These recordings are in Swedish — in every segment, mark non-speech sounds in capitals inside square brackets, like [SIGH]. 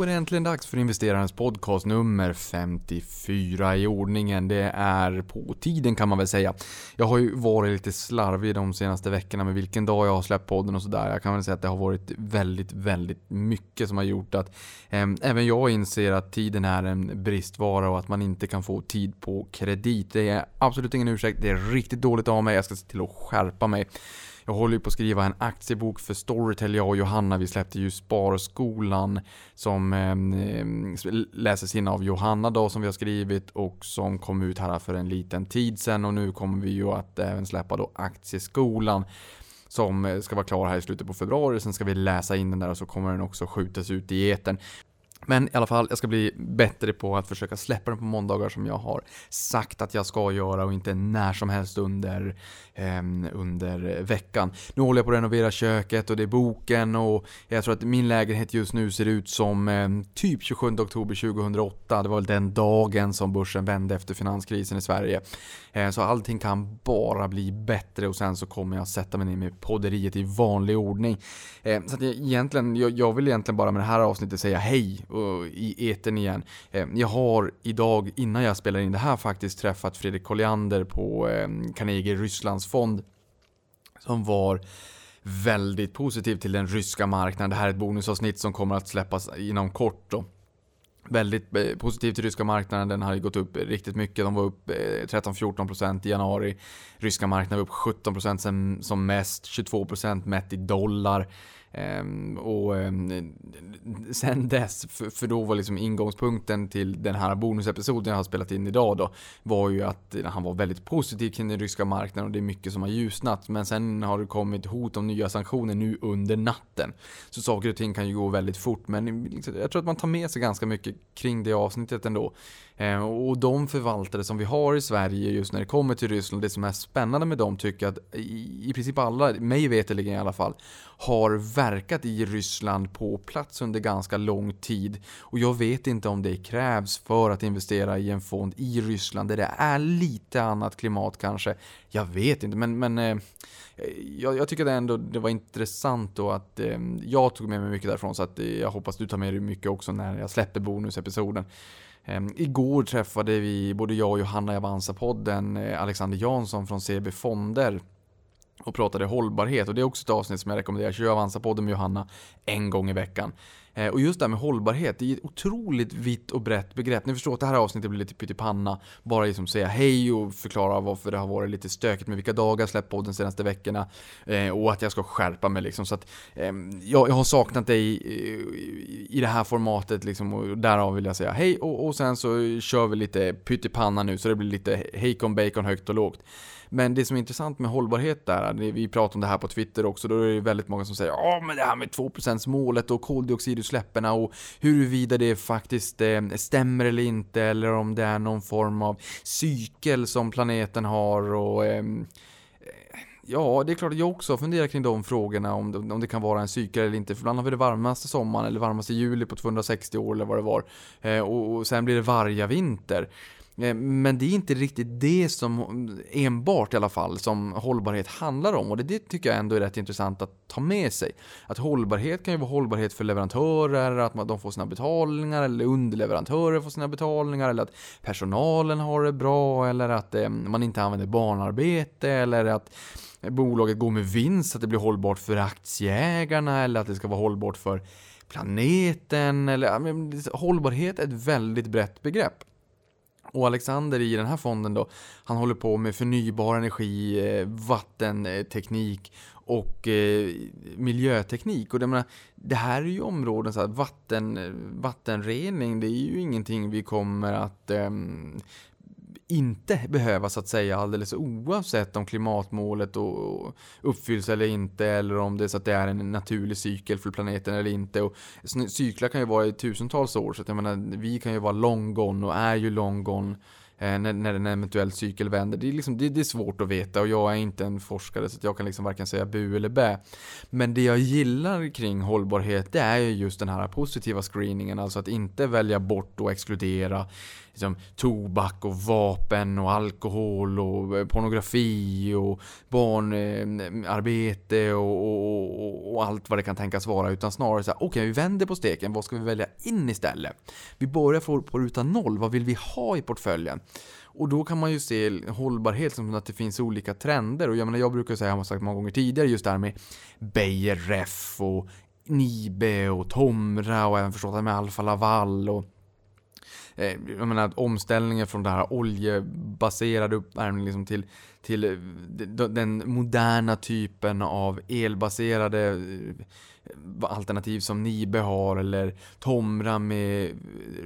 Då är det äntligen dags för investerarens podcast nummer 54 i ordningen. Det är på tiden kan man väl säga. Jag har ju varit lite slarvig de senaste veckorna med vilken dag jag har släppt podden och sådär. Jag kan väl säga att det har varit väldigt, väldigt mycket som har gjort att eh, även jag inser att tiden är en bristvara och att man inte kan få tid på kredit. Det är absolut ingen ursäkt. Det är riktigt dåligt av mig. Jag ska se till att skärpa mig. Jag håller ju på att skriva en aktiebok för Storytel, jag och Johanna. Vi släppte ju Sparskolan som eh, läses in av Johanna då som vi har skrivit och som kom ut här för en liten tid sedan och nu kommer vi ju att även släppa då Aktieskolan som eh, ska vara klar här i slutet på februari. Sen ska vi läsa in den där och så kommer den också skjutas ut i eten. Men i alla fall, jag ska bli bättre på att försöka släppa den på måndagar som jag har sagt att jag ska göra och inte när som helst under, eh, under veckan. Nu håller jag på att renovera köket och det är boken och jag tror att min lägenhet just nu ser ut som eh, typ 27 oktober 2008. Det var väl den dagen som börsen vände efter finanskrisen i Sverige. Eh, så allting kan bara bli bättre och sen så kommer jag sätta mig ner med podderiet i vanlig ordning. Eh, så att jag, egentligen, jag, jag vill egentligen bara med det här avsnittet säga hej i eten igen. Eh, jag har idag, innan jag spelar in det här, faktiskt träffat Fredrik Colliander på eh, Carnegie Rysslands fond. Som var väldigt positiv till den ryska marknaden. Det här är ett bonusavsnitt som kommer att släppas inom kort då väldigt eh, positiv till ryska marknaden. Den har ju gått upp riktigt mycket. De var upp 13-14% i januari. Ryska marknaden var upp 17% som mest, 22% mätt i dollar. Ehm, och ehm, sen dess, för, då var liksom ingångspunkten till den här bonusepisoden jag har spelat in idag då, var ju att han var väldigt positiv kring den ryska marknaden och det är mycket som har ljusnat. Men sen har det kommit hot om nya sanktioner nu under natten. Så saker och ting kan ju gå väldigt fort, men liksom, jag tror att man tar med sig ganska mycket kring det avsnittet ändå. Eh, och de förvaltare som vi har i Sverige just när det kommer till Ryssland, det som är spännande med dem tycker jag att i princip alla, mig veterligen i alla fall, har verkat i Ryssland på plats under ganska lång tid. Och jag vet inte om det krävs för att investera i en fond i Ryssland där det är lite annat klimat kanske. Jag vet inte, men, men eh, jag, jag, tycker det ändå det var intressant då att eh, jag tog med mig mycket därifrån så att jag hoppas du tar med dig mycket också när jag släpper bonusepisoden. Ehm, igår träffade vi, både jag och Johanna i Avanza-podden, eh, Alexander Jansson från CB Fonder och pratade hållbarhet och det är också ett avsnitt som jag rekommenderar. Kör Avanza-podden med Johanna en gång i veckan. Eh, och just det här med hållbarhet, det är ett otroligt vitt och brett begrepp. Ni förstår att det här avsnittet blir lite pyttipanna. Bara liksom säga hej och förklara varför det har varit lite stökigt med vilka dagar jag släppt podden senaste veckorna. Eh, och att jag ska skärpa mig liksom. Så att, ehm, jag, har saknat dig i, i det här formatet liksom. Och därav vill jag säga hej och, och sen så kör vi lite pyttipanna nu så det blir lite hejkon bacon högt och lågt. Men det som är intressant med hållbarhet där, vi pratar om det här på Twitter också, då är det väldigt många som säger ja men det här med 2% målet och koldioxidutsläppen och huruvida det faktiskt eh, stämmer eller inte eller om det är någon form av cykel som planeten har och ehm, eh, Ja, det är klart att jag också funderar kring de frågorna om det, om det kan vara en cykel eller inte. För ibland har vi det varmaste sommaren eller varmaste juli på 260 år eller vad det var. Eh, och, och, sen blir det vargavinter. vinter. Eh, men det är inte riktigt det som enbart i alla fall som hållbarhet handlar om och det, det tycker jag ändå är rätt intressant att ta med sig. Att hållbarhet kan ju vara hållbarhet för leverantörer, att de får sina betalningar eller underleverantörer får sina betalningar eller att personalen har det bra eller att eh, man inte använder barnarbete eller att bolaget går med vinst, att det blir hållbart för aktieägarna eller att det ska vara hållbart för planeten eller hållbarhet är ett väldigt brett begrepp. Och Alexander i den här fonden då, han håller på med förnybar energi, eh, vattenteknik och eh, miljöteknik. Och det, menar, det här är ju områden, så här, vatten, eh, vattenrening, det är ju ingenting vi kommer att eh, inte behöva så att säga alldeles oavsett om klimatmålet uppfylls eller inte eller om det är så att det är en naturlig cykel för planeten eller inte. Och cyklar kan ju vara i tusentals år så att jag menar, vi kan ju vara long gone och är ju long gone eh, när, när en eventuell cykel vänder. Det är, liksom, det, det, är svårt att veta och jag är inte en forskare så jag kan liksom varken säga bu eller bä. Men det jag gillar kring hållbarhet det är ju just den här positiva screeningen, alltså att inte välja bort och exkludera liksom, tobak och vapen och alkohol och eh, pornografi och barnarbete och, och, och, och, allt vad det kan tänkas vara. Utan snarare så här, okej okay, vi vänder på steken, vad ska vi välja in istället? Vi börjar på, på ruta noll, vad vill vi ha i portföljen? Och då kan man ju se hållbarhet som att det finns olika trender. Och jag menar, jag brukar säga, jag har sagt många gånger tidigare, just det här med Beijer Ref och Nibe och Tomra och även förstått det med Alfa Laval och Eh, jag menar omställningen från det här oljebaserade uppvärmning liksom till, till eh, den moderna typen av elbaserade eh, alternativ som Nibe har eller Tomra med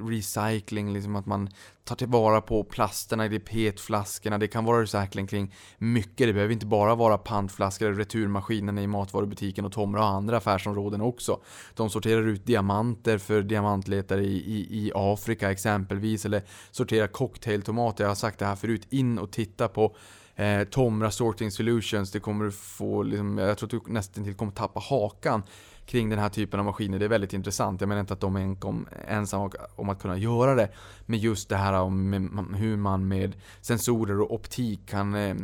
recycling, liksom att man tar tillvara på plasterna i de petflaskorna. Det kan vara recycling kring mycket. Det behöver inte bara vara pantflaskor eller returmaskinerna i matvarubutiken och Tomra och andra affärsområden också. De sorterar ut diamanter för diamantletare i, i, i Afrika exempelvis eller sorterar cocktailtomater. Jag har sagt det här förut. In och titta på eh, Tomra Sorting Solutions. Det kommer du få, liksom, jag tror att du nästan till kommer tappa hakan kring den här typen av maskiner. Det är väldigt intressant. Jag menar inte att de är ensamma om att kunna göra det. Men just det här om hur man med sensorer och optik kan eh, eh,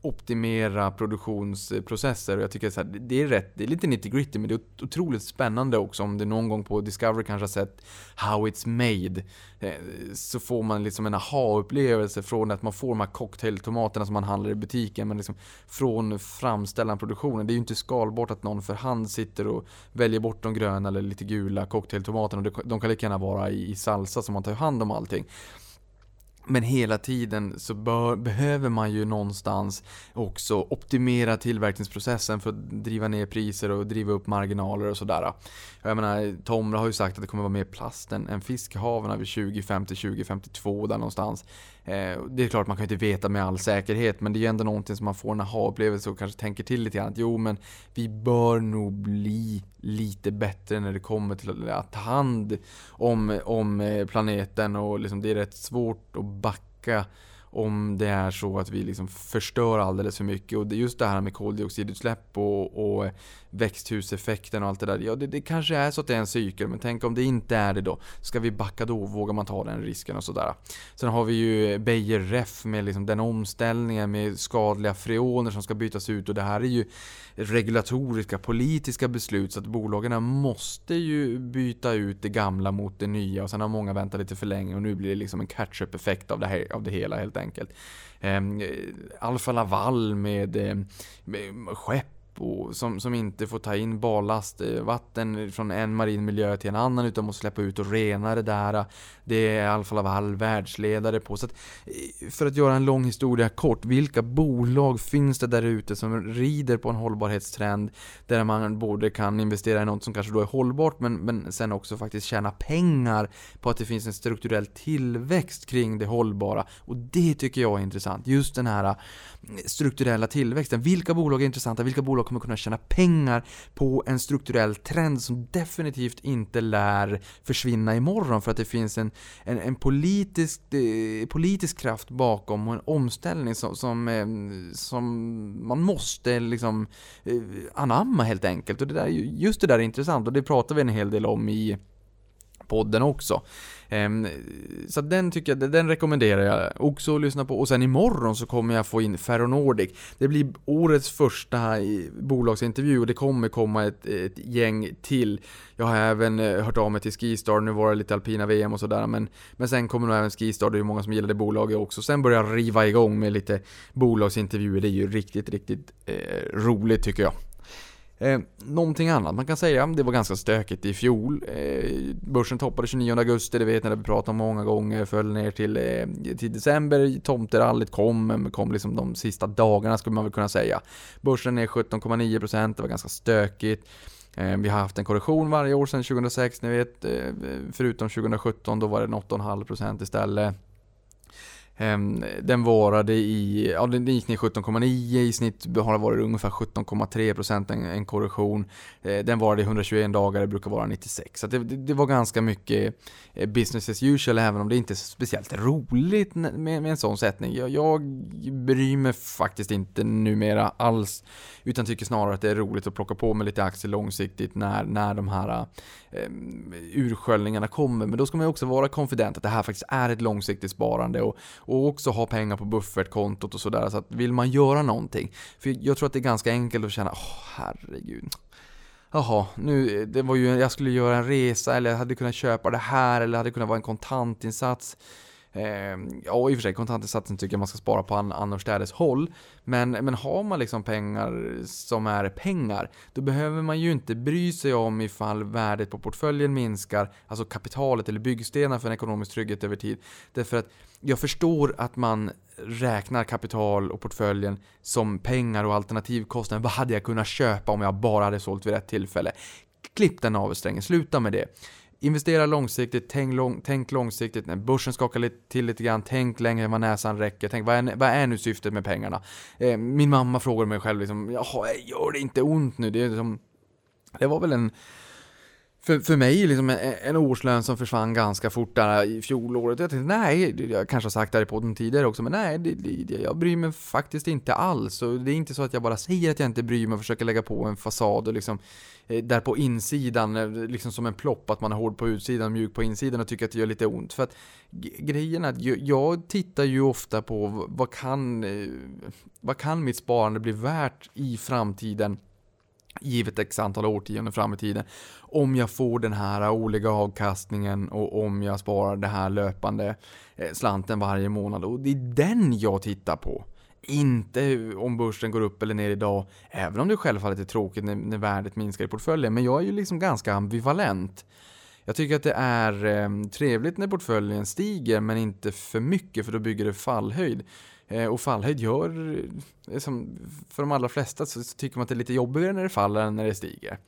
optimera produktionsprocesser. Och jag tycker att det är rätt, det är lite nitty gritty men det är otroligt spännande också. Om det någon gång på Discovery kanske har sett How It's Made. Eh, så får man liksom en aha-upplevelse från att man får de här cocktailtomaterna som man handlar i butiken. Men liksom från framställan produktionen. Det är ju inte skalbart att någon för hand sitter och väljer bort de gröna eller lite gula cocktailtomaterna. De kan lika gärna vara i salsa så man tar hand om allting. Men hela tiden så bör, behöver man ju någonstans också optimera tillverkningsprocessen för att driva ner priser och driva upp marginaler och sådär. Jag menar, Tomra har ju sagt att det kommer vara mer plast än, än haven vid 2050-2052 där någonstans. Eh, det är klart man kan inte veta med all säkerhet men det är ju ändå någonting som man får en aha-upplevelse och kanske tänker till lite grann. Att, jo men vi bör nog bli lite bättre när det kommer till att ta hand om, om eh, planeten och liksom det är rätt svårt att backa om det är så att vi liksom förstör alldeles för mycket. Och just det här med koldioxidutsläpp och, och växthuseffekten och allt det där. Ja, det, det, kanske är så att det är en cykel, men tänk om det inte är det då? Ska vi backa då? Vågar man ta den risken och sådär? Sen har vi ju Beijer Ref med liksom den omställningen med skadliga freoner som ska bytas ut och det här är ju regulatoriska, politiska beslut så att bolagen måste ju byta ut det gamla mot det nya och sen har många väntat lite för länge och nu blir det liksom en catch-up effekt av det, här, av det hela helt enkelt. Ehm, Alfa Laval med, eh, med skepp och som, som inte får ta in ballast, eh, vatten från en marin miljö till en annan utan måste släppa ut och rena det där. Det är Alfa Laval världsledare på. Så att, eh, för att göra en lång historia kort, vilka bolag finns det där ute som rider på en hållbarhetstrend där man både kan investera i något som kanske då är hållbart men, men sen också faktiskt tjäna pengar på att det finns en strukturell tillväxt kring det hållbara. Och det tycker jag är intressant. Just den här eh, strukturella tillväxten. Vilka bolag är intressanta? Vilka bolag kommer kunna tjäna pengar på en strukturell trend som definitivt inte lär försvinna imorgon för att det finns en, en, en politisk, eh, politisk kraft bakom och en omställning som, som, eh, som man måste liksom eh, anamma helt enkelt. Och det där, just det där är intressant och det pratar vi en hel del om i podden också. Ehm, så den tycker jag, den rekommenderar jag också att lyssna på. Och sen imorgon så kommer jag få in Ferronordic. Det blir årets första bolagsintervju och det kommer komma ett, ett gäng till. Jag har även eh, hört av mig till Skistar, nu var det lite alpina VM och sådär men, men sen kommer nog även Skistar, det är ju många som gillar det bolaget också. Sen börjar jag riva igång med lite bolagsintervjuer, det är ju riktigt, riktigt eh, roligt tycker jag. Eh, någonting annat man kan säga, det var ganska stökigt i fjol. Eh, börsen toppade 29 augusti, det vet ni, det vi pratat om många gånger, föll ner till, eh, till december, tomterallyt kom, kom liksom de sista dagarna skulle man väl kunna säga. Börsen är 17,9%, det var ganska stökigt. Eh, vi har haft en korrektion varje år sedan 2006, ni vet, eh, förutom 2017, då var det 8,5% istället. Ehm, den varade i, ja den gick ner 17,9 i snitt har det varit ungefär 17,3% en, en korrektion. Eh, den varade i 121 dagar, det brukar vara 96. Så det, det, var ganska mycket eh, business as usual även om det inte är speciellt roligt med, med en sån sättning. Jag, jag bryr mig faktiskt inte numera alls utan tycker snarare att det är roligt att plocka på med lite aktier långsiktigt när, när de här eh, ursköljningarna kommer. Men då ska man också vara konfident att det här faktiskt är ett långsiktigt sparande och, och också ha pengar på buffertkontot och sådär. Så att vill man göra någonting, för jag tror att det är ganska enkelt att känna, åh oh, herregud. Jaha, nu, det var ju, jag skulle göra en resa eller jag hade kunnat köpa det här eller det hade kunnat vara en kontantinsats. Eh, ja, i och för sig kontantinsatsen tycker jag man ska spara på an annorstädes håll. Men, men har man liksom pengar som är pengar, då behöver man ju inte bry sig om ifall värdet på portföljen minskar, alltså kapitalet eller byggstenar för en ekonomisk trygghet över tid. Därför att jag förstår att man räknar kapital och portföljen som pengar och alternativkostnader. Vad hade jag kunnat köpa om jag bara hade sålt vid rätt tillfälle? Klipp den navelsträngen, sluta med det. Investera långsiktigt, tänk, lång, tänk långsiktigt. När börsen skakar till lite grann, tänk längre än vad näsan räcker. Tänk, vad är, vad är nu syftet med pengarna? Eh, min mamma frågar mig själv liksom, jaha, gör det inte ont nu? Det, är liksom, det var väl en för, för mig liksom en, en årslön som försvann ganska fort där i fjolåret. Jag tänkte nej, jag kanske har sagt det här i podden tidigare också, men nej, det, det, jag bryr mig faktiskt inte alls. Och det är inte så att jag bara säger att jag inte bryr mig och försöker lägga på en fasad och liksom eh, där på insidan, eh, liksom som en plopp, att man är hård på utsidan och mjuk på insidan och tycker att det gör lite ont. För att grejen är att jag, tittar ju ofta på vad kan, eh, vad kan mitt sparande bli värt i framtiden? Givet x antal årtionden fram i tiden. Om jag får den här årliga avkastningen och om jag sparar det här löpande eh, slanten varje månad. Och det är den jag tittar på. Inte om börsen går upp eller ner idag, även om det självfallet är tråkigt när, när värdet minskar i portföljen. Men jag är ju liksom ganska ambivalent. Jag tycker att det är eh, trevligt när portföljen stiger, men inte för mycket för då bygger det fallhöjd. Eh, och fallhöjd gör, eh, som för de allra flesta så tycker man att det är lite jobbigare när det faller än när det stiger.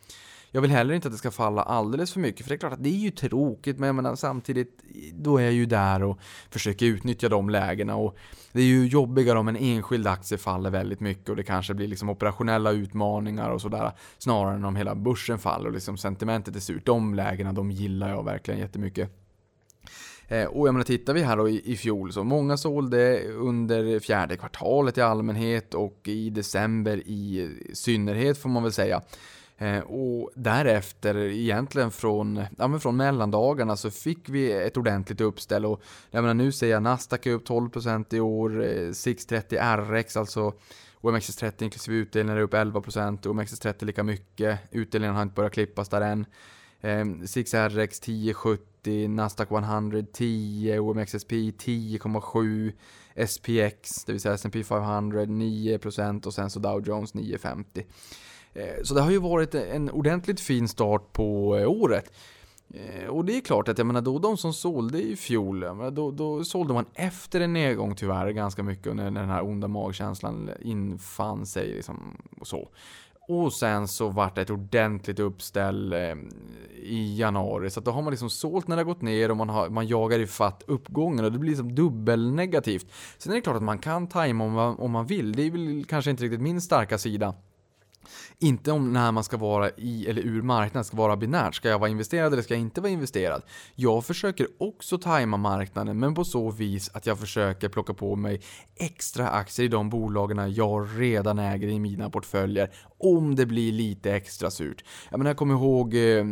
Jag vill heller inte att det ska falla alldeles för mycket, för det är klart att det är ju tråkigt, men jag menar, samtidigt, då är jag ju där och försöker utnyttja de lägena. Och det är ju jobbigare om en enskild aktie faller väldigt mycket och det kanske blir liksom operationella utmaningar och sådär, snarare än om hela börsen faller och liksom sentimentet är surt. De lägena, de gillar jag verkligen jättemycket. Eh, och jag menar, tittar vi här då i, i fjol så många sålde under fjärde kvartalet i allmänhet och i december i synnerhet får man väl säga. Eh, och därefter, egentligen från, ja, men från mellandagarna, så fick vi ett ordentligt uppställ. Och jag menar, nu ser jag Nasdaq är upp 12% i år, eh, 630 RX, alltså OMXS30 inklusive utdelningar är upp 11% OMXS30 lika mycket. Utdelningen har inte börjat klippas där än. Eh, 6RX 1070, Nasdaq 100 10, OMXSP 10,7, SPX, det vill säga S&P 500 9% och sen så Dow Jones 950. Eh, så det har ju varit en ordentligt fin start på eh, året. Eh, och det är klart att jag menar då de som sålde i fjol, då, då sålde man efter en nedgång tyvärr ganska mycket när den här onda magkänslan infann sig liksom och så. Och sen så vart det ett ordentligt uppställ eh, i januari. Så då har man liksom sålt när det har gått ner och man, har, man jagar i fatt uppgången och det blir liksom dubbelnegativt. Sen är det klart att man kan tajma om man, om man vill. Det är väl kanske inte riktigt min starka sida. Inte om när man ska vara i eller ur marknaden, ska vara binärt. Ska jag vara investerad eller ska jag inte vara investerad? Jag försöker också tajma marknaden, men på så vis att jag försöker plocka på mig extra aktier i de bolagen jag redan äger i mina portföljer. Om det blir lite extra surt. Jag, menar, jag kommer ihåg eh,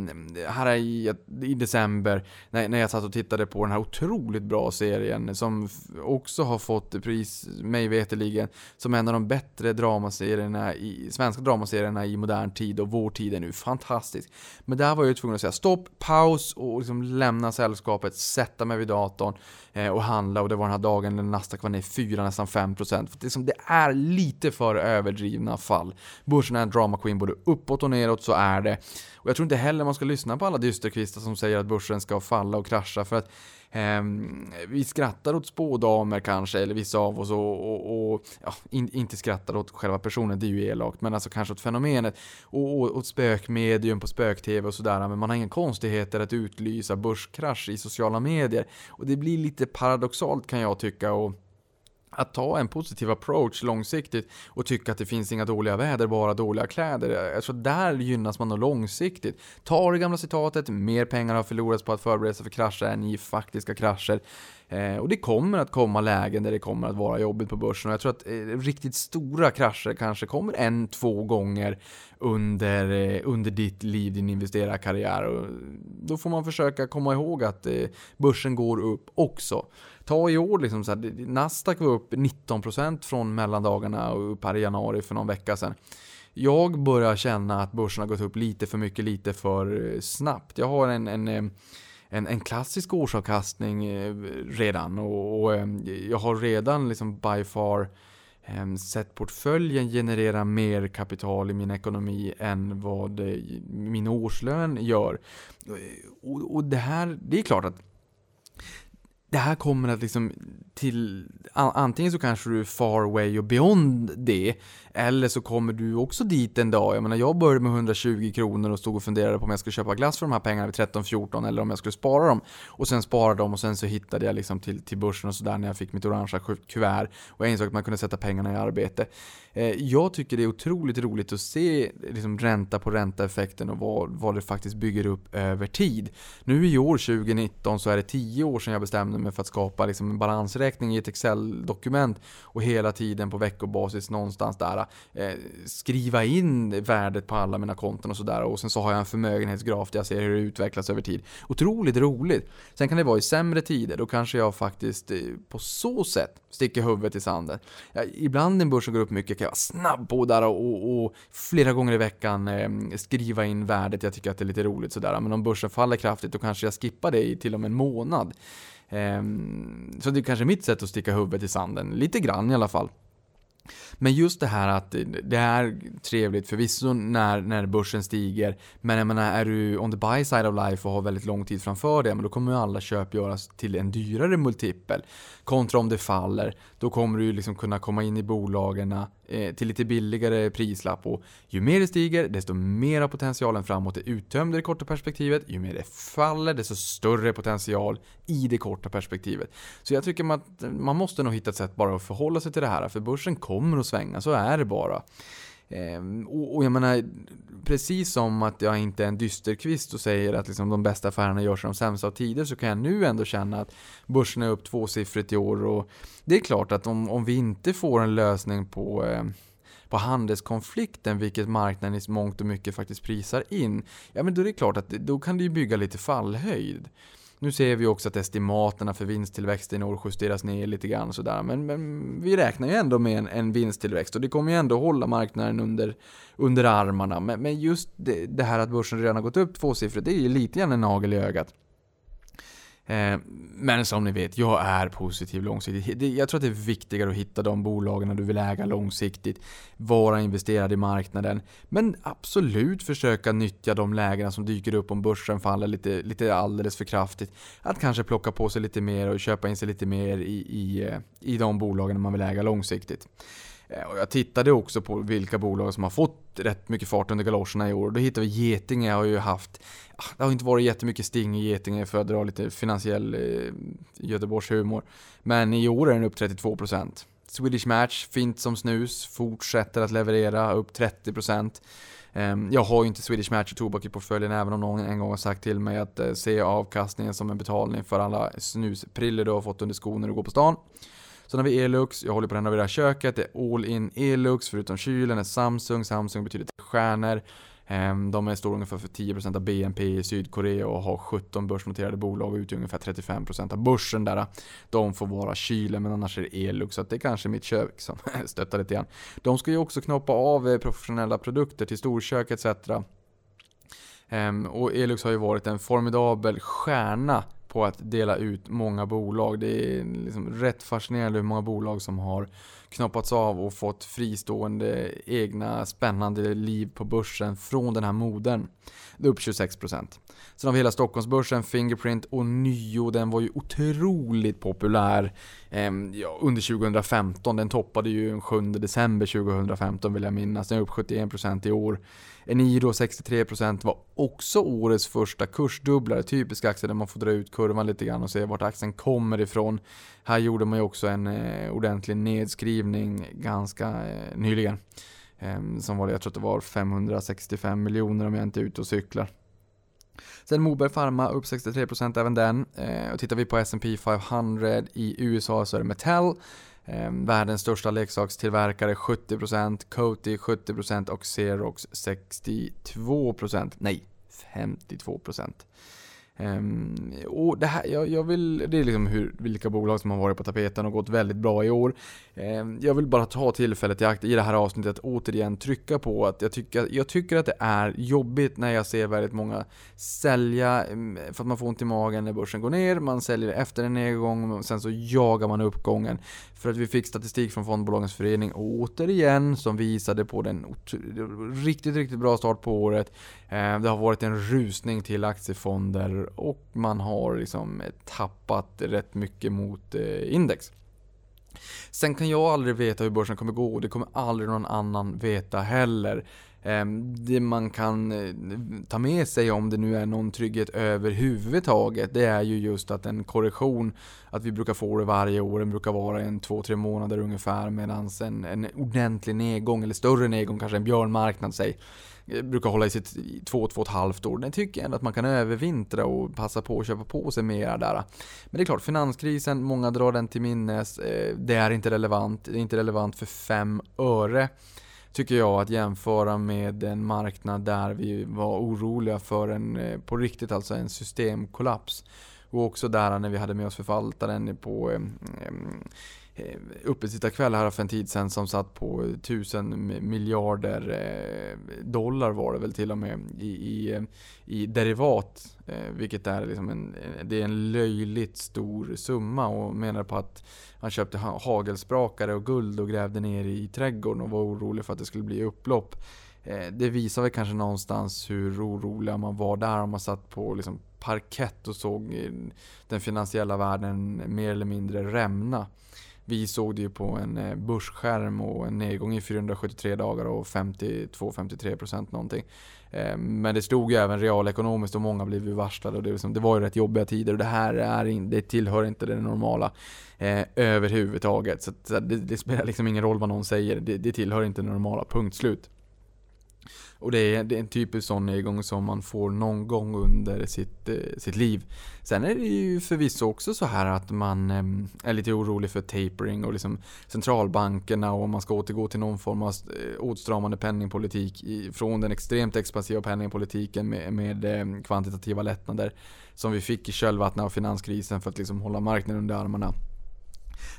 här i, i december när, när jag satt och tittade på den här otroligt bra serien som också har fått pris, mig veterligen, som en av de bättre dramaserierna i, svenska dramaserierna i modern tid och vår tid är nu fantastisk. Men där var jag tvungen att säga stopp, paus och liksom lämna sällskapet, sätta mig vid datorn eh, och handla och det var den här dagen när Nasdaq var ner 4, nästan 5%. För det, liksom, det är lite för överdrivna fall. Börsen är en drama queen både uppåt och neråt, så är det. Och jag tror inte heller man ska lyssna på alla dysterkvistar som säger att börsen ska falla och krascha för att Ehm, vi skrattar åt spådamer kanske, eller vissa av oss, och, och, och ja, in, inte skrattar åt själva personen, det är ju elakt, men alltså kanske åt fenomenet, och, och åt spökmedium på spök-tv och sådär, men man har inga konstigheter att utlysa börskrasch i sociala medier. Och det blir lite paradoxalt kan jag tycka, och att ta en positiv approach långsiktigt och tycka att det finns inga dåliga väder, bara dåliga kläder. Alltså där gynnas man nog långsiktigt. Ta det gamla citatet, mer pengar har förlorats på att förbereda sig för krascher än i faktiska krascher. Eh, och det kommer att komma lägen där det kommer att vara jobbigt på börsen. Och jag tror att eh, riktigt stora krascher kanske kommer en, två gånger under, eh, under ditt liv, din investerarkarriär. Och då får man försöka komma ihåg att börsen går upp också. Ta i år, liksom så här, Nasdaq var upp 19% från mellandagarna och upp här i januari för någon vecka sedan. Jag börjar känna att börsen har gått upp lite för mycket, lite för snabbt. Jag har en, en en, en klassisk årsavkastning eh, redan och, och eh, jag har redan liksom by far eh, sett portföljen generera mer kapital i min ekonomi än vad min årslön gör. Och, och det här, det är klart att det här kommer att liksom till, antingen så kanske du är far away och beyond det, eller så kommer du också dit en dag. Jag menar, jag började med 120 kronor och stod och funderade på om jag skulle köpa glass för de här pengarna vid 13-14 eller om jag skulle spara dem. Och sen spara dem och sen så hittade jag liksom till, till börsen och sådär när jag fick mitt orangea kuvert och jag insåg att man kunde sätta pengarna i arbete. Eh, jag tycker det är otroligt roligt att se liksom ränta på ränta-effekten och vad, vad det faktiskt bygger upp över tid. Nu i år 2019 så är det 10 år sedan jag bestämde mig för att skapa liksom en balansräkning i ett Excel Excel-dokument och hela tiden på veckobasis någonstans där eh, skriva in värdet på alla mina konton och sådär och sen så har jag en förmögenhetsgraf där jag ser hur det utvecklas över tid. Otroligt roligt. Sen kan det vara i sämre tider, då kanske jag faktiskt eh, på så sätt sticker huvudet i sanden. Ja, ibland när börsen går upp mycket kan jag vara snabb på där och, och, och flera gånger i veckan eh, skriva in värdet. Jag tycker att det är lite roligt sådär. Men om börsen faller kraftigt då kanske jag skippar det i till och med en månad. Ehm, så det är kanske mitt sätt att sticka huvudet i sanden. Lite grann i alla fall. Men just det här att det är trevligt förvisso när, när börsen stiger. Men jag menar, är du on the buy side of life och har väldigt lång tid framför dig, men då kommer ju alla köp göras till en dyrare multipel. Kontra om det faller, då kommer du liksom kunna komma in i bolagen Eh, till lite billigare prislapp. Och ju mer det stiger, desto mer av potentialen framåt är uttömd i det korta perspektivet. Ju mer det faller, desto större potential i det korta perspektivet. Så jag tycker att man måste nog hitta ett sätt bara att förhålla sig till det här, för börsen kommer att svänga, så är det bara. Ehm, och, jag menar, precis som att jag inte är en dysterkvist och säger att liksom de bästa affärerna görs i de sämsta av tider så kan jag nu ändå känna att börsen är upp tvåsiffrigt i år och det är klart att om, om vi inte får en lösning på ehm, på handelskonflikten, vilket marknaden i mångt och mycket faktiskt prisar in, ja men då är det klart att då kan det ju bygga lite fallhöjd. Nu ser vi också att estimaterna för vinsttillväxten i år justeras ner lite grann sådär. Men, men vi räknar ju ändå med en, en vinsttillväxt och det kommer ju ändå hålla marknaden under, under armarna. Men, men just det, det, här att börsen redan har gått upp tvåsiffrigt, det är ju lite grann en nagel i ögat. Eh, men som ni vet, jag är positiv långsiktigt. Jag tror att det är viktigare att hitta de bolagen du vill äga långsiktigt. Vara investerad i marknaden. Men absolut försöka nyttja de lägena som dyker upp om börsen faller lite, lite alldeles för kraftigt. Att kanske plocka på sig lite mer och köpa in sig lite mer i, i, eh, i de bolagen man vill äga långsiktigt. Eh, och jag tittade också på vilka bolag som har fått rätt mycket fart under galoscherna i år. Då hittade vi Getinge har ju haft, ah, det har inte varit jättemycket sting i Getinge för att dra lite finansiell eh, Göteborgshumor. Men i år är den upp 32%. Swedish Match, fint som snus, fortsätter att leverera upp 30%. Ehm, jag har ju inte Swedish Match och tobak i portföljen även om någon en gång har sagt till mig att eh, se avkastningen som en betalning för alla snuspriller du har fått under skon när du går på stan. Sen har vi Elux, jag håller på att renovera köket, det är all in Elux, förutom kylen är Samsung, Samsung betyder stjärnor. Ehm, de är stora ungefär för 10% av BNP i Sydkorea och har 17 börsnoterade bolag och utgör ungefär 35% av börsen där. De får vara kylen men annars är det Elux så det är kanske mitt kök som [LAUGHS] stöttar lite grann. De ska ju också knoppa av eh, professionella produkter till storkök etc. Ehm, och Elux har ju varit en formidabel stjärna på att dela ut många bolag. Det är liksom rätt fascinerande hur många bolag som har knoppats av och fått fristående egna spännande liv på börsen från den här modern. Det är upp 26%. Sen har vi hela Stockholmsbörsen, Fingerprint och Nio, den var ju otroligt populär Ehm, ja, under 2015. Den toppade ju den 7 december 2015 vill jag minnas. Den är upp 71% i år. Eniro 63% var också årets första kursdubblare. Typisk aktie där man får dra ut kurvan lite grann och se vart aktien kommer ifrån. Här gjorde man ju också en eh, ordentlig nedskrivning ganska eh, nyligen. Eh, som var det, jag tror att det var 565 miljoner om jag inte är ute och cyklar. Sen Moberg Pharma upp 63% även den. Eh, och tittar vi på S&P 500 i USA så är det Mattel. Eh, världens största leksakstillverkare 70%, Coty 70% och Xerox 62%. Nej, 52%. Um, och det här, jag, jag, vill, det är liksom hur, vilka bolag som har varit på tapeten och gått väldigt bra i år. Um, jag vill bara ta tillfället i akt i det här avsnittet att återigen trycka på att jag tycker, jag tycker att det är jobbigt när jag ser väldigt många sälja ehm, för att man får ont i magen när börsen går ner, man säljer efter en nedgång och sen så jagar man uppgången. För att vi fick statistik från Fondbolagens förening återigen som visade på den riktigt, riktigt bra start på året. Det har varit en rusning till aktiefonder och man har liksom tappat rätt mycket mot eh, index. Sen kan jag aldrig veta hur börsen kommer gå och det kommer aldrig någon annan veta heller. Ehm, det man kan eh, ta med sig om det nu är någon trygghet överhuvudtaget, det är ju just att en korrektion, att vi brukar få det varje år, den brukar vara en två, tre månader ungefär, medan en, en ordentlig nedgång, eller större nedgång, kanske en björnmarknad säg, Eh, brukar hålla i sitt två, två och ett halvt år. Den tycker jag ändå att man kan övervintra och passa på att köpa på sig mer där. Men det är klart, finanskrisen, många drar den till minnes. Eh, det är inte relevant. Det är inte relevant för fem öre tycker jag att jämföra med en marknad där vi var oroliga för en, eh, på riktigt alltså en systemkollaps. Och också där när vi hade med oss förvaltaren på Eh, Eh, uppesittarkväll här för en tid sedan som satt på tusen miljarder eh, dollar var det väl till och med i, i, i derivat. Eh, vilket är liksom en, det är en löjligt stor summa och menar på att han köpte hagelsprakare och guld och grävde ner i trädgården och var orolig för att det skulle bli upplopp. Det visar väl kanske någonstans hur oroliga man var där om man satt på liksom parkett och såg den finansiella världen mer eller mindre rämna. Vi såg det ju på en eh, börsskärm och en nedgång i 473 dagar och 52-53% någonting. Eh, men det stod ju även realekonomiskt och många blev ju varslade och det, liksom, det var ju rätt jobbiga tider och det här är in, det tillhör inte det normala eh, överhuvudtaget. Så, så det, det, spelar liksom ingen roll vad någon säger, det, det tillhör inte det normala, punkt slut. Och det är, det är en typisk sån nedgång som man får någon gång under sitt, eh, sitt liv. Sen är det ju förvisso också så här att man eh, är lite orolig för tapering och liksom centralbankerna och om man ska återgå till någon form av eh, åtstramande penningpolitik i, från den extremt expansiva penningpolitiken med, med eh, kvantitativa lättnader som vi fick i kölvattnet av finanskrisen för att liksom hålla marknaden under armarna.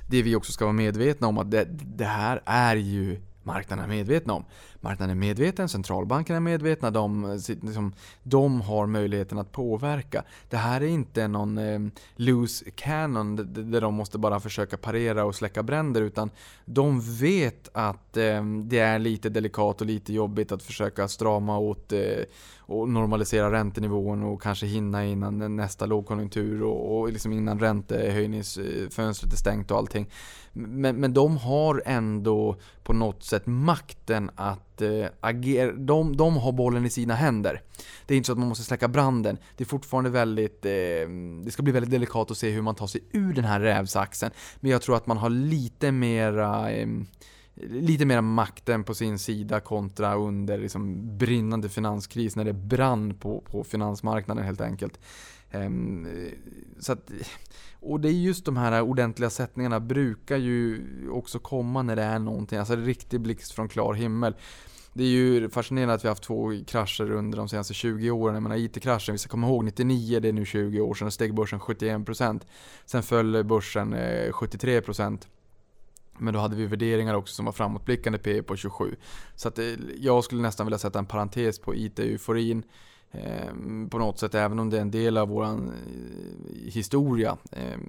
Det vi också ska vara medvetna om att det, det här är ju marknaden är medvetna om. Marknaden är medveten, centralbankerna är medvetna, de, liksom, de har möjligheten att påverka. Det här är inte någon eh, loose cannon där de måste bara försöka parera och släcka bränder utan de vet att eh, det är lite delikat och lite jobbigt att försöka strama åt eh, och normalisera räntenivån och kanske hinna innan nästa lågkonjunktur och, och liksom innan räntehöjningsfönstret är stängt och allting. Men, men de har ändå på något sätt makten att eh, agera. De, de har bollen i sina händer. Det är inte så att man måste släcka branden. Det är fortfarande väldigt, eh, det ska bli väldigt delikat att se hur man tar sig ur den här rävsaxen. Men jag tror att man har lite mera eh, lite mera makten på sin sida kontra under liksom brinnande finanskris när det brann på, på finansmarknaden helt enkelt. Ehm, så att, och det är just de här ordentliga sättningarna brukar ju också komma när det är någonting, alltså en riktig blixt från klar himmel. Det är ju fascinerande att vi har haft två krascher under de senaste 20 åren. Jag menar IT-kraschen, vi ska komma ihåg 99, det är nu 20 år sedan, steg börsen 71%. Sen föll börsen eh, 73%. Men då hade vi värderingar också som var framåtblickande P på 27. Så att eh, jag skulle nästan vilja sätta en parentes på IT-euforin. Ehm, på något sätt, även om det är en del av vår eh, historia. Ehm,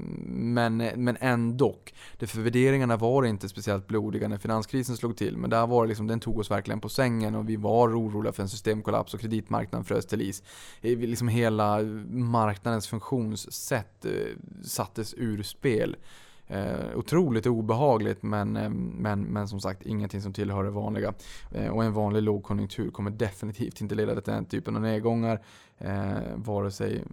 men, men ändå. för värderingarna var inte speciellt blodiga när finanskrisen slog till. Men där var det liksom, den tog oss verkligen på sängen och vi var oroliga för en systemkollaps och kreditmarknaden frös till is. Eh, liksom hela marknadens funktionssätt eh, sattes ur spel. Eh, otroligt obehagligt men, eh, men, men som sagt ingenting som tillhör det vanliga. Eh, och en vanlig lågkonjunktur kommer definitivt inte leda till den typen av nedgångar. Eh, vare sig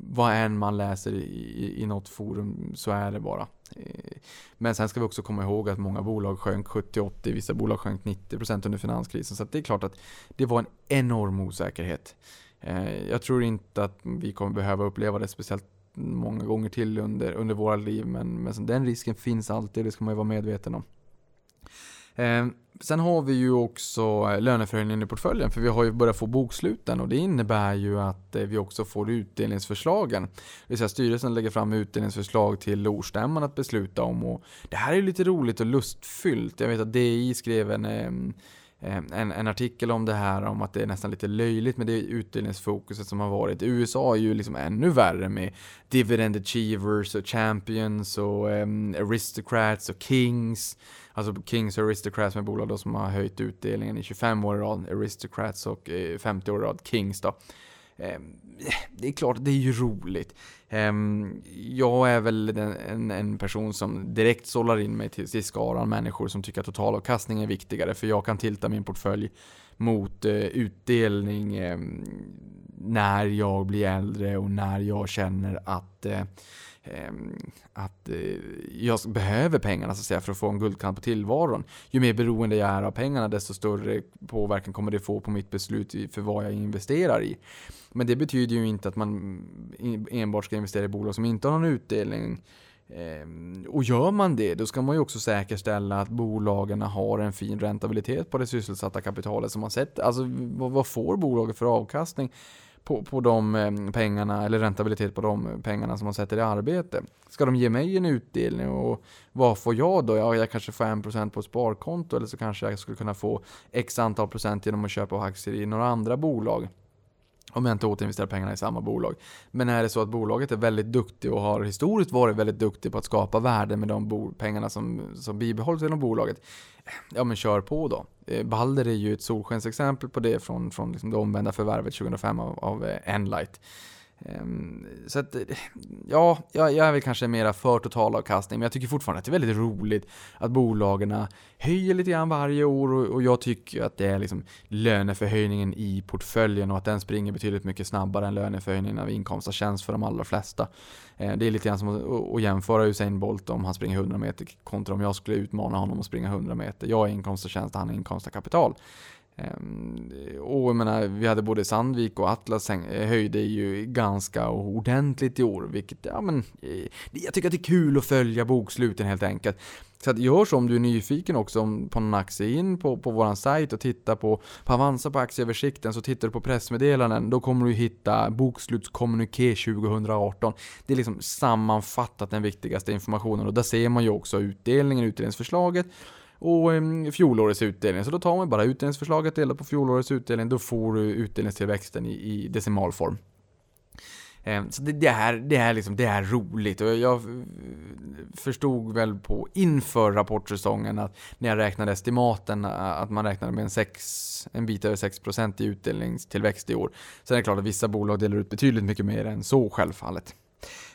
vad än man läser i, i, i något forum så är det bara. Eh, men sen ska vi också komma ihåg att många bolag sjönk 70-80, vissa bolag sjönk 90% under finanskrisen. Så det är klart att det var en enorm osäkerhet. Eh, jag tror inte att vi kommer behöva uppleva det speciellt många gånger till under, under våra liv. Men, men den risken finns alltid, det ska man ju vara medveten om. Eh, sen har vi ju också eh, löneförhöjningen i portföljen, för vi har ju börjat få boksluten och det innebär ju att eh, vi också får utdelningsförslagen. Det vill säga styrelsen lägger fram utdelningsförslag till årsstämman att besluta om och det här är lite roligt och lustfyllt. Jag vet att DI skrev en eh, Eh, en, en, artikel om det här, om att det är nästan lite löjligt med det utdelningsfokuset som har varit. USA är ju liksom ännu värre med dividend achievers och champions och um, aristocrats och kings. Alltså Kings och Aristocrats med bolag då som har höjt utdelningen i 25 år i rad, Aristocrats och eh, 50 år i rad, Kings då. Ehm, det är klart, det är ju roligt. Ehm, jag är väl en, en person som direkt sållar in mig till, till skaran människor som tycker att totalavkastning är viktigare, för jag kan tilta min portfölj mot eh, utdelning ehm, när jag blir äldre och när jag känner att eh, Ehm, att eh, jag behöver pengarna så att säga, för att få en guldkant på tillvaron. Ju mer beroende jag är av pengarna, desto större påverkan kommer det få på mitt beslut för vad jag investerar i. Men det betyder ju inte att man enbart ska investera i bolag som inte har någon utdelning. Ehm, och gör man det, då ska man ju också säkerställa att bolagen har en fin räntabilitet på det sysselsatta kapitalet som man sett. Alltså vad får bolaget för avkastning? På, på de eh, pengarna, eller rentabilitet på de pengarna som man sätter i arbete. Ska de ge mig en utdelning och vad får jag då? Ja, jag kanske får 1% på ett sparkonto eller så kanske jag skulle kunna få x antal procent genom att köpa aktier i några andra bolag. Om jag inte återinvesterar pengarna i samma bolag. Men är det så att bolaget är väldigt duktigt och har historiskt varit väldigt duktigt på att skapa värde med de pengarna som, som bibehålls inom bolaget. Ja men kör på då. Eh, Balder är ju ett solskensexempel på det från, från liksom det omvända förvärvet 2005 av, av eh, Enlight. Ehm, så att, ja, jag är väl kanske mera för totalavkastning, men jag tycker fortfarande att det är väldigt roligt att bolagen höjer lite grann varje år och jag tycker att det är liksom löneförhöjningen i portföljen och att den springer betydligt mycket snabbare än löneförhöjningen av inkomst av tjänst för de allra flesta. Ehm, det är lite grann som att jämföra Usain Bolt om han springer 100 meter kontra om jag skulle utmana honom att springa 100 meter. Jag är inkomst av tjänst och han är inkomst av kapital. Ehm, och jag menar, vi hade både Sandvik och Atlas eh, höjde ju ganska ordentligt i år, vilket, ja men, eh, jag tycker att det är kul att följa boksluten helt enkelt. Så att gör så om du är nyfiken också på någon aktie, in på, på våran sajt och titta på, på Avanza på aktieöversikten, så tittar du på pressmeddelanden, då kommer du hitta bokslutskommuniké 2018. Det är liksom sammanfattat den viktigaste informationen och där ser man ju också utdelningen, utdelningsförslaget och ehm, fjolårets utdelning. Så då tar man bara utdelningsförslaget delat på fjolårets utdelning, då får du utdelningstillväxten i, i decimalform. Ehm, så det, det, är, det, här liksom, det är roligt och jag eh, förstod väl på inför rapportsäsongen att när jag räknade estimaten eh, att man räknade med en, 6, en bit över 6% i utdelningstillväxt i år. Sen är det klart att vissa bolag delar ut betydligt mycket mer än så självfallet.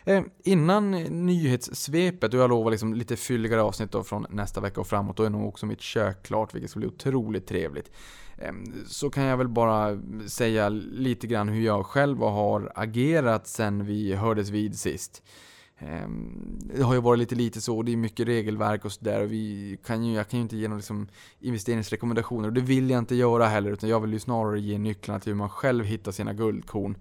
Eh, innan nyhetssvepet, och jag lovar liksom lite fylligare avsnitt då från nästa vecka och framåt, då är nog också mitt kök klart, vilket ska bli otroligt trevligt. Eh, så kan jag väl bara säga lite grann hur jag själv har agerat sen vi hördes vid sist. Ehm, det har ju varit lite lite så, det är mycket regelverk och sådär. Kan ju, jag kan ju inte ge några liksom investeringsrekommendationer och det vill jag inte göra heller. Utan jag vill ju snarare ge nycklarna till hur man själv hittar sina guldkorn.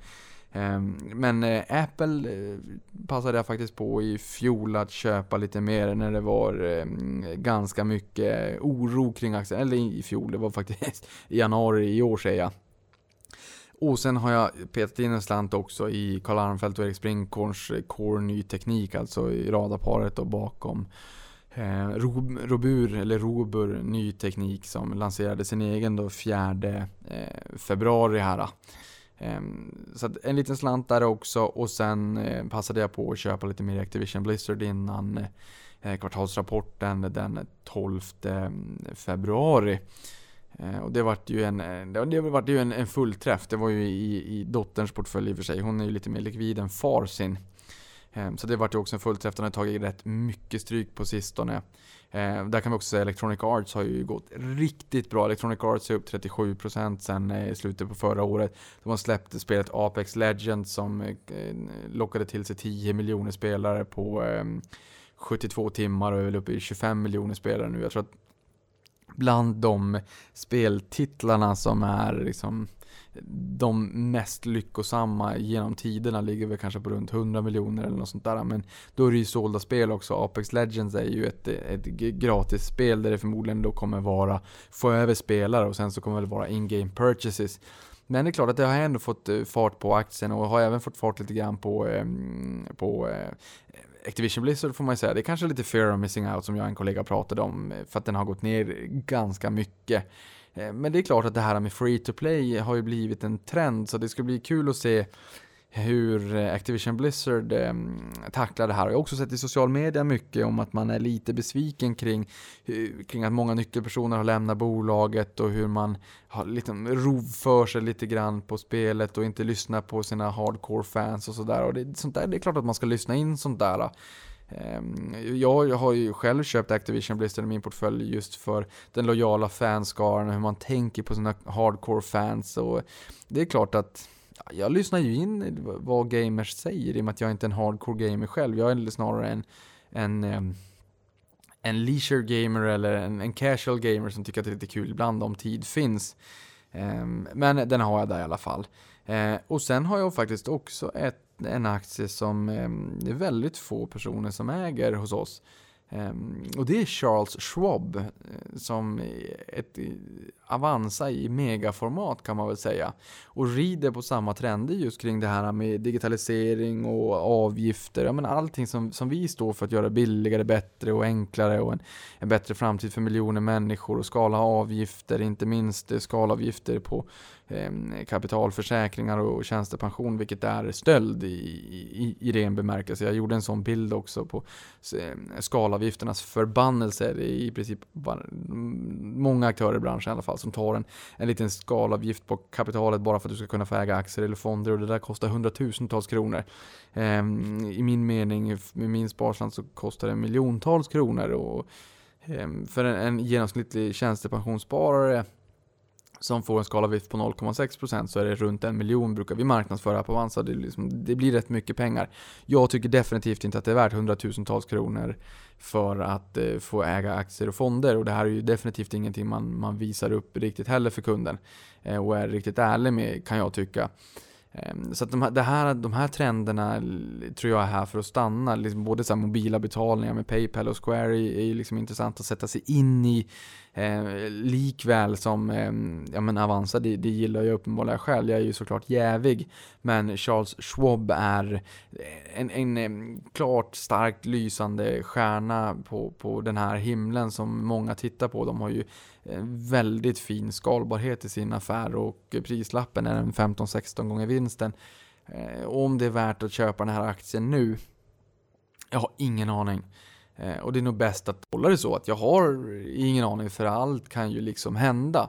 Ehm, men eh, Apple eh, passade jag faktiskt på i fjol att köpa lite mer när det var ehm, ganska mycket oro kring aktien. Eller i fjol, det var faktiskt [LAUGHS] i januari i år säger jag. Och sen har jag petat in en slant också i Karl Armfelt och Erik Sprinkorns eh, Core Ny Teknik, alltså i radarparet och bakom eh, Robur, eller Robur Ny Teknik som lanserade sin egen då 4 eh, februari här. Ehm, så en liten slant där också och sen eh, passade jag på att köpa lite mer Activision Blizzard innan eh, kvartalsrapporten den 12 mm, februari. Eh, och det vart ju en, det vart ju en, en fullträff. Det var ju i, i dotterns portfölj i och för sig. Hon är ju lite mer likvid än far sin. Ehm, så det vart ju också en fullträff, den har tagit rätt mycket stryk på sistone. Ehm, där kan vi också säga Electronic Arts har ju gått riktigt bra. Electronic Arts är upp 37% sen eh, slutet på förra året. De har släppt spelet Apex Legends som eh, lockade till sig 10 miljoner spelare på ehm, 72 timmar och är väl uppe i 25 miljoner spelare nu. Jag tror att bland de speltitlarna som är liksom de mest lyckosamma genom tiderna ligger väl kanske på runt 100 miljoner eller något sånt där. Men då är det ju sålda spel också. Apex Legends är ju ett, ett gratis spel där det förmodligen då kommer vara få över spelare och sen så kommer det vara in-game purchases. Men det är klart att det har ändå fått eh, fart på aktien och har även fått fart lite grann på, ehm, på eh, Activision Blizzard får man ju säga. Det är kanske lite fear of missing out som jag och en kollega pratade om eh, för att den har gått ner ganska mycket. Eh, men det är klart att det här med free to play har ju blivit en trend så det ska bli kul att se hur eh, Activision Blizzard eh, tacklar det här. Jag har också sett i social media mycket om att man är lite besviken kring, eh, kring att många nyckelpersoner har lämnat bolaget och hur man har liksom rovför sig lite grann på spelet och inte lyssnar på sina hardcore fans och sådär. Och det, sånt där, det är klart att man ska lyssna in sånt där. Ehm, jag har ju själv köpt Activision Blizzard i min portfölj just för den lojala fanskaran och hur man tänker på sina hardcore fans. Och det är klart att jag lyssnar ju in vad gamers säger i och med att jag inte är en hardcore gamer själv. Jag är snarare en, en, ehm, en leisure gamer eller en, en casual gamer som tycker att det är lite kul ibland om tid finns. Ehm, men den har jag där i alla fall. Och sen har jag faktiskt också ett en aktie som eh, det är väldigt få personer som äger hos oss. Ehm, och det är Charles Schwab eh, som ett Avanza i megaformat kan man väl säga. Och rider på samma trender just kring det här med digitalisering och avgifter. Ja, men allting som, som vi står för att göra billigare, bättre och enklare och en, en bättre framtid för miljoner människor och skala avgifter, inte minst eh, skalavgifter på eh, kapitalförsäkringar och tjänstepension, vilket är stöld i, i, i ren bemärkelse. Jag gjorde en sån bild också på eh, socialavgifternas förbannelse. Det är i princip mm, många aktörer i branschen i alla fall som tar en, en liten skalavgift på kapitalet bara för att du ska kunna få äga aktier eller fonder och det där kostar hundratusentals kronor. Um, I min mening, med min sparslant så kostar det miljontals kronor och um, för en, en genomsnittlig tjänstepensionssparare som får en skalavgift på 0,6% så är det runt en miljon brukar vi marknadsföra på Avanza. Det, liksom, det, blir rätt mycket pengar. Jag tycker definitivt inte att det är värt hundratusentals kronor för att eh, få äga aktier och fonder och det här är ju definitivt ingenting man, man visar upp riktigt heller för kunden eh, och är riktigt ärlig med kan jag tycka. Ehm, så att de, här, det här, de här trenderna tror jag är här för att stanna. Liksom både så mobila betalningar med Paypal och Square är, är liksom intressant att sätta sig in i. Eh, likväl som eh, ja, men Avanza, det, det gillar jag uppenbarligen själv. Jag är ju såklart jävig. Men Charles Schwab är eh, en, en, en klart starkt lysande stjärna på, på den här himlen som många tittar på. De har ju väldigt fin skalbarhet i sin affär och prislappen är en 15-16 gånger vinsten. Eh, om det är värt att köpa den här aktien nu? Jag har ingen aning. Eh, och det är nog bäst att hålla det så att jag har ingen aning för allt kan ju liksom hända.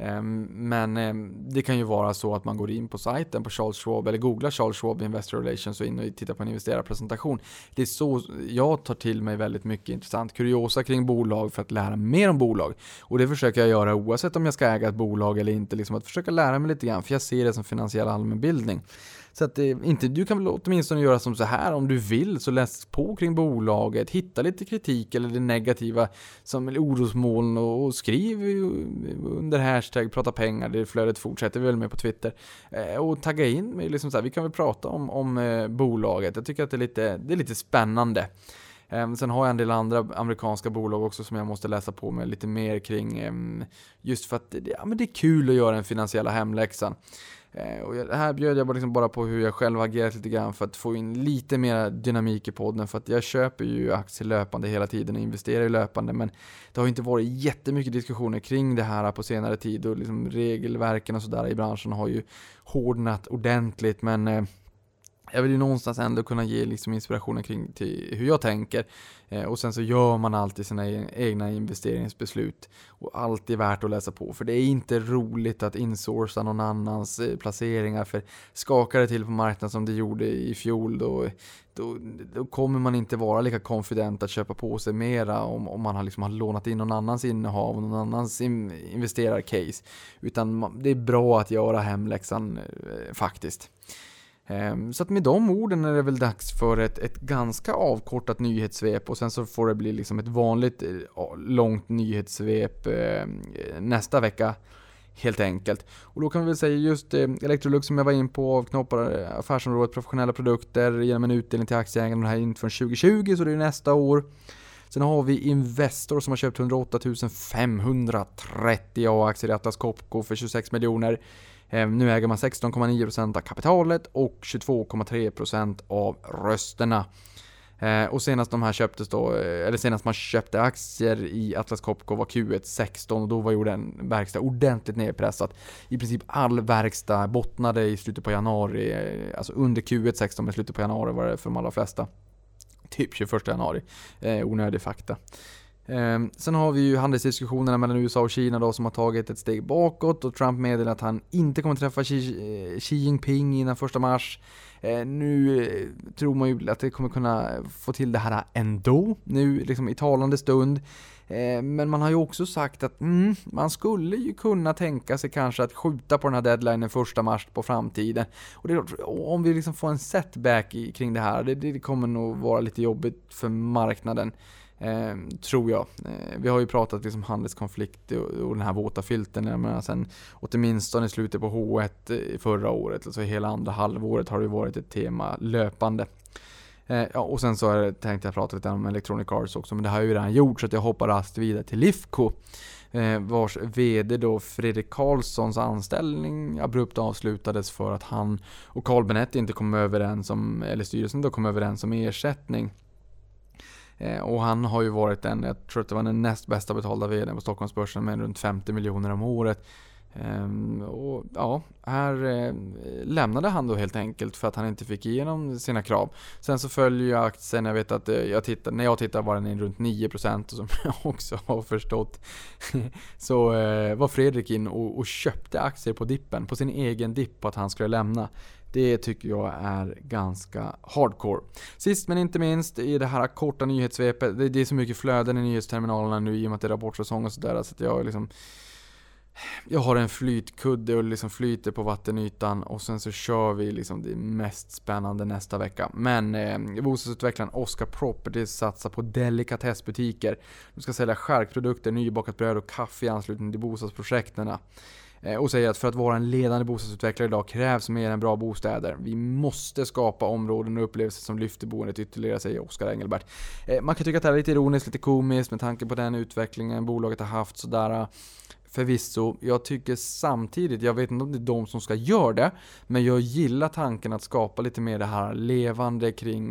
Ehm, men ehm, det kan ju vara så att man går in på sajten på Charles Schwab eller googlar Charles Schwab Investor Relations och in och tittar på en investerarpresentation. Det är så jag tar till mig väldigt mycket intressant kuriosa kring bolag för att lära mig mer om bolag. Och det försöker jag göra oavsett om jag ska äga ett bolag eller inte, liksom att försöka lära mig lite grann för jag ser det som finansiell allmänbildning. Så att det, inte, du kan väl åtminstone göra som så här om du vill, så läs på kring bolaget, hitta lite kritik eller det negativa som orosmoln och, och skriv under hashtag prata pengar, det flödet fortsätter vi väl med på Twitter. Eh, och tagga in mig, liksom så här, vi kan väl prata om, om eh, bolaget. Jag tycker att det är lite, det är lite spännande. Ehm, sen har jag en del andra amerikanska bolag också som jag måste läsa på med lite mer kring. Ehm, just för att ja, men det är kul att göra den finansiella hemläxan. Ehm, och här bjöd jag liksom bara på hur jag själv agerat lite grann för att få in lite mer dynamik i podden. För att jag köper ju aktier löpande hela tiden och investerar i löpande. Men det har inte varit jättemycket diskussioner kring det här på senare tid. Och liksom regelverken och sådär i branschen har ju hårdnat ordentligt. Men jag vill ju någonstans ändå kunna ge liksom inspirationen kring till hur jag tänker. Eh, och sen så gör man alltid sina e-, egna investeringsbeslut. Och alltid värt att läsa på. För det är inte roligt att insourca någon annans eh, placeringar. För skakar det till på marknaden som det gjorde i fjol då, då, då, kommer man inte vara lika konfident att köpa på sig mera om, om man har, liksom har lånat in någon annans innehav och någon annans in, investerarcase. Utan man, det är bra att göra hemläxan eh, faktiskt. Ehm, så att med de orden är det väl dags för ett, ett ganska avkortat nyhetssvep och sen så får det bli liksom ett vanligt eh, långt nyhetssvep ehm, nästa vecka. Helt enkelt. Och då kan vi väl säga just eh, Electrolux som jag var in på avknoppar eh, affärsområdet professionella produkter genom en utdelning till aktieägarna. Det här är inte från 2020 så det är nästa år. Sen har vi Investor som har köpt 108 530 A-aktier i Atlas Copco för 26 miljoner. Eh, nu äger man 16,9% av kapitalet och 22,3% av rösterna. Eh, och senast de här köptes då, eh, eller senast man köpte aktier i Atlas Copco var Q1 16 och då var ju den verkstad ordentligt nedpressat. I princip all verkstad bottnade i slutet på januari, alltså under Q1 16 men slutet på januari var det för de allra flesta. Typ 21 januari. Eh, onödig fakta. Ehm, sen har vi ju handelsdiskussionerna mellan USA och Kina då som har tagit ett steg bakåt och Trump meddelar att han inte kommer träffa Xi, eh, Xi Jinping innan första mars. Ehm, nu eh, tror man ju att det kommer kunna få till det här ändå, nu liksom i talande stund. Ehm, men man har ju också sagt att mm, man skulle ju kunna tänka sig kanske att skjuta på den här deadlinen första mars på framtiden. Och det, om vi liksom får en setback kring det här, det, det kommer nog vara lite jobbigt för marknaden. Eh, tror jag. Eh, vi har ju pratat liksom handelskonflikt och, och den här våta filten. Jag menar sen, åtminstone i slutet på H1 eh, förra året, alltså hela andra halvåret har det varit ett tema löpande. Eh, ja, och sen så är tänkte jag prata lite om Electronic Arts också, men det har jag ju redan gjort så att jag hoppar raskt vidare till Lifco. Eh, vars VD då Fredrik Karlssons anställning abrupt avslutades för att han och Carl Benett inte kom överens om, eller styrelsen då kom överens om ersättning. Eh, och han har ju varit den, jag tror att det var den näst bästa betalda VDn på Stockholmsbörsen med runt 50 miljoner om året. Ehm, och ja, här eh, lämnade han då helt enkelt för att han inte fick igenom sina krav. Sen så följer ju aktien, jag vet att eh, jag tittar, när jag tittar var den runt 9% och som jag [LAUGHS] också har förstått [LAUGHS] så var Fredrik in och, och, köpte aktier på dippen, på sin egen dipp på att han skulle lämna. Det tycker jag är ganska hardcore. Sist men inte minst i det här korta nyhetssvepet. Det, är så mycket flöden i nyhetsterminalerna nu i och med att det är rapportsäsong och sådär. Så att jag liksom... Jag har en flytkudde och liksom flyter på vattenytan och sen så kör vi liksom det mest spännande nästa vecka. Men eh, bostadsutvecklaren Oscar Properties satsar på delikatessbutiker. De ska sälja skärkprodukter, nybakat bröd och kaffe i anslutning till bostadsprojekten. Eh, och säger att för att vara en ledande bostadsutvecklare idag krävs mer än bra bostäder. Vi måste skapa områden och upplevelser som lyfter boendet ytterligare, säger Oskar Engelbert. Eh, man kan tycka att det här är lite ironiskt, lite komiskt med tanke på den utvecklingen bolaget har haft sådär eh, Förvisso, jag tycker samtidigt, jag vet inte om det är de som ska göra det, men jag gillar tanken att skapa lite mer det här levande kring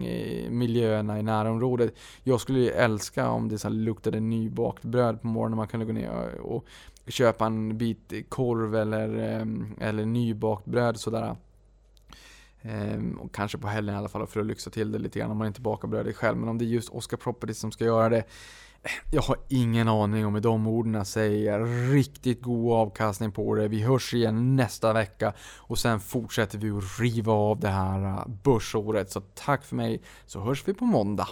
miljöerna i närområdet. Jag skulle ju älska om det så luktade nybakt bröd på morgonen, man kunde gå ner och köpa en bit korv eller, ehm, eller nybakt bröd sådär. Ehm, och kanske på helgen i alla fall för att lyxa till det lite grann om man inte bakar brödet själv. Men om det är just Oscar Properties som ska göra det. Jag har ingen aning om hur de orden säger riktigt god avkastning på det. Vi hörs igen nästa vecka och sen fortsätter vi att riva av det här äh, börsåret. Så tack för mig så hörs vi på måndag.